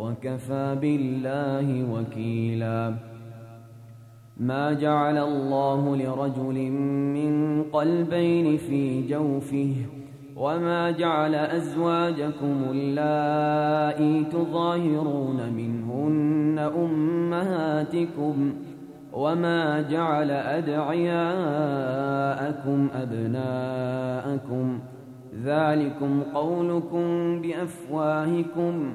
وكفى بالله وكيلا. ما جعل الله لرجل من قلبين في جوفه وما جعل أزواجكم اللائي تظاهرون منهن أمهاتكم وما جعل أدعياءكم أبناءكم. ذلكم قولكم بأفواهكم.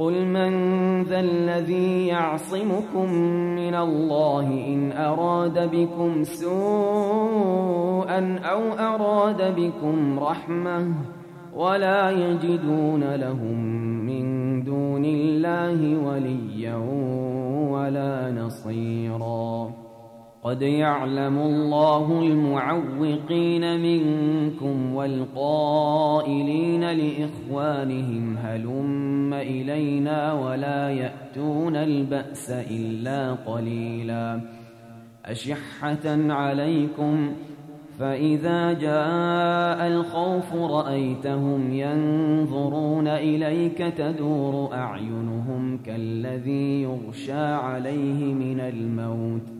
قل من ذا الذي يعصمكم من الله إن أراد بكم سوءا أو أراد بكم رحمة ولا يجدون لهم من دون الله وليا ولا نصيرا قد يعلم الله المعوقين منكم والقائلين لإخوانهم هلم إلينا ولا يأتون البأس إلا قليلا. أشحة عليكم فإذا جاء الخوف رأيتهم ينظرون إليك تدور أعينهم كالذي يغشى عليه من الموت.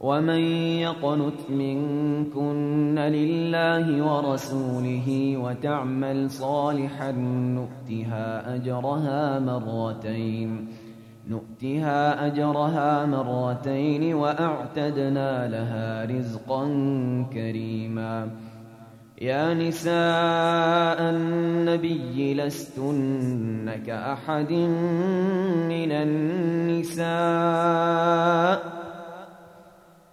ومن يقنت منكن لله ورسوله وتعمل صالحا نؤتها أجرها مرتين نؤتها أجرها مرتين وأعتدنا لها رزقا كريما يا نساء النبي لستن كأحد من النساء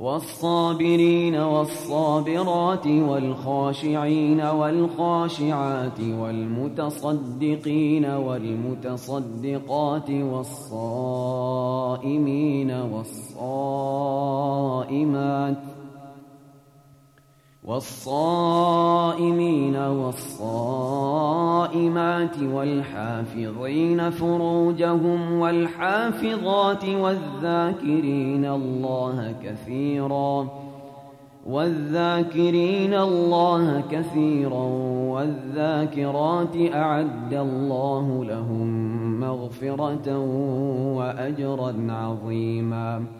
والصابرين والصابرات والخاشعين والخاشعات والمتصدقين والمتصدقات والصائمين والصائمات والصائمين والصائمات والحافظين فروجهم والحافظات والذاكرين الله كثيرا والذاكرين الله كثيرا والذاكرات أعد الله لهم مغفرة وأجرا عظيماً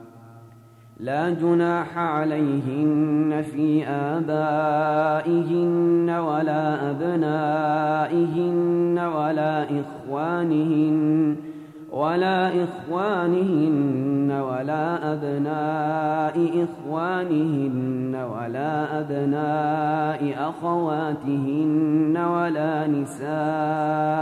لا جناح عليهن في آبائهن ولا أبنائهن ولا إخوانهن ولا إخوانهن ولا أبناء إخوانهن ولا أبناء أخواتهن ولا نسائهن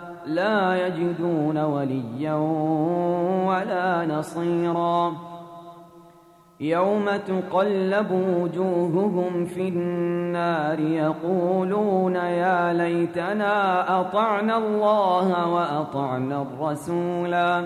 لا يجدون وليا ولا نصيرا. يوم تقلب وجوههم في النار يقولون يا ليتنا أطعنا الله وأطعنا الرسولا.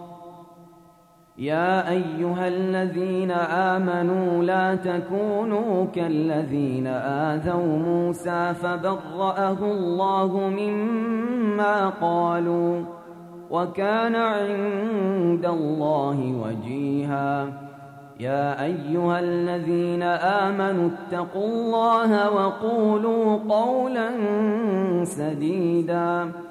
يا أيها الذين آمنوا لا تكونوا كالذين آذوا موسى فبرأه الله مما قالوا وكان عند الله وجيها. يا أيها الذين آمنوا اتقوا الله وقولوا قولا سديداً.